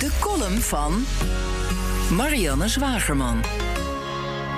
De column van Marianne Zwagerman.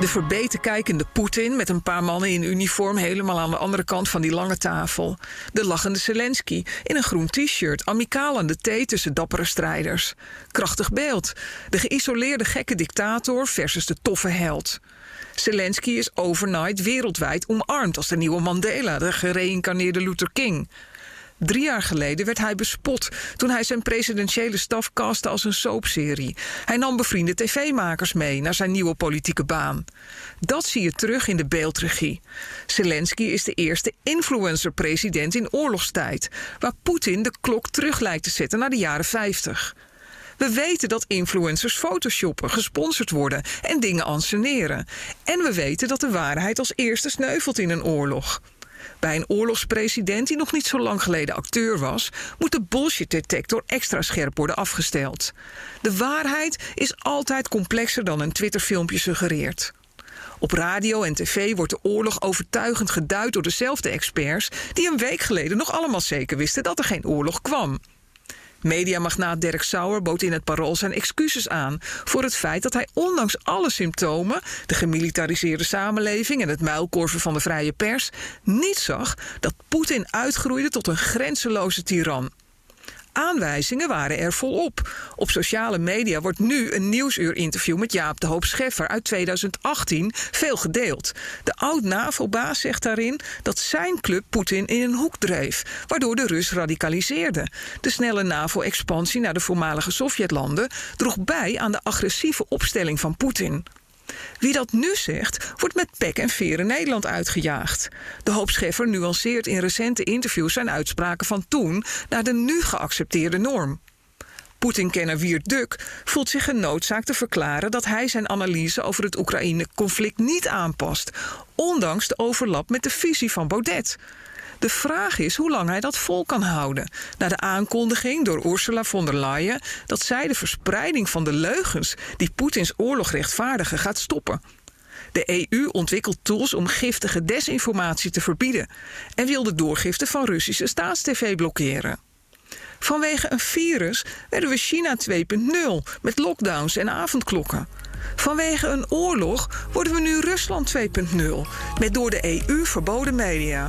De verbeten kijkende Poetin met een paar mannen in uniform helemaal aan de andere kant van die lange tafel. De lachende Zelensky in een groen t-shirt, amicaal aan de thee tussen dappere strijders. Krachtig beeld. De geïsoleerde gekke dictator versus de toffe held. Zelensky is overnight wereldwijd omarmd als de nieuwe Mandela, de gereïncarneerde Luther King. Drie jaar geleden werd hij bespot toen hij zijn presidentiële staf castte als een soapserie. Hij nam bevriende tv-makers mee naar zijn nieuwe politieke baan. Dat zie je terug in de beeldregie. Zelensky is de eerste influencer-president in oorlogstijd, waar Poetin de klok terug lijkt te zetten naar de jaren 50. We weten dat influencers photoshoppen, gesponsord worden en dingen anseneren. En we weten dat de waarheid als eerste sneuvelt in een oorlog. Bij een oorlogspresident die nog niet zo lang geleden acteur was, moet de bullshit-detector extra scherp worden afgesteld. De waarheid is altijd complexer dan een Twitterfilmpje suggereert. Op radio en tv wordt de oorlog overtuigend geduid door dezelfde experts die een week geleden nog allemaal zeker wisten dat er geen oorlog kwam. Mediamagnaat Dirk Sauer bood in het parool zijn excuses aan voor het feit dat hij ondanks alle symptomen, de gemilitariseerde samenleving en het muilkorven van de vrije pers, niet zag dat Poetin uitgroeide tot een grenzeloze tiran. Aanwijzingen waren er volop. Op sociale media wordt nu een nieuwsuur-interview met Jaap de Hoop Scheffer uit 2018 veel gedeeld. De oud-NAVO-baas zegt daarin dat zijn club Poetin in een hoek dreef, waardoor de Rus radicaliseerde. De snelle NAVO-expansie naar de voormalige Sovjetlanden droeg bij aan de agressieve opstelling van Poetin. Wie dat nu zegt, wordt met pek en veren Nederland uitgejaagd. De hoop Scheffer nuanceert in recente interviews zijn uitspraken van toen naar de nu geaccepteerde norm. Poetin-kenner Wiert Duk voelt zich genoodzaakt te verklaren dat hij zijn analyse over het Oekraïne-conflict niet aanpast, ondanks de overlap met de visie van Baudet. De vraag is hoe lang hij dat vol kan houden. Na de aankondiging door Ursula von der Leyen dat zij de verspreiding van de leugens die Poetins oorlog rechtvaardigen gaat stoppen. De EU ontwikkelt tools om giftige desinformatie te verbieden en wil de doorgifte van Russische staatstv blokkeren. Vanwege een virus werden we China 2.0 met lockdowns en avondklokken. Vanwege een oorlog worden we nu Rusland 2.0 met door de EU verboden media.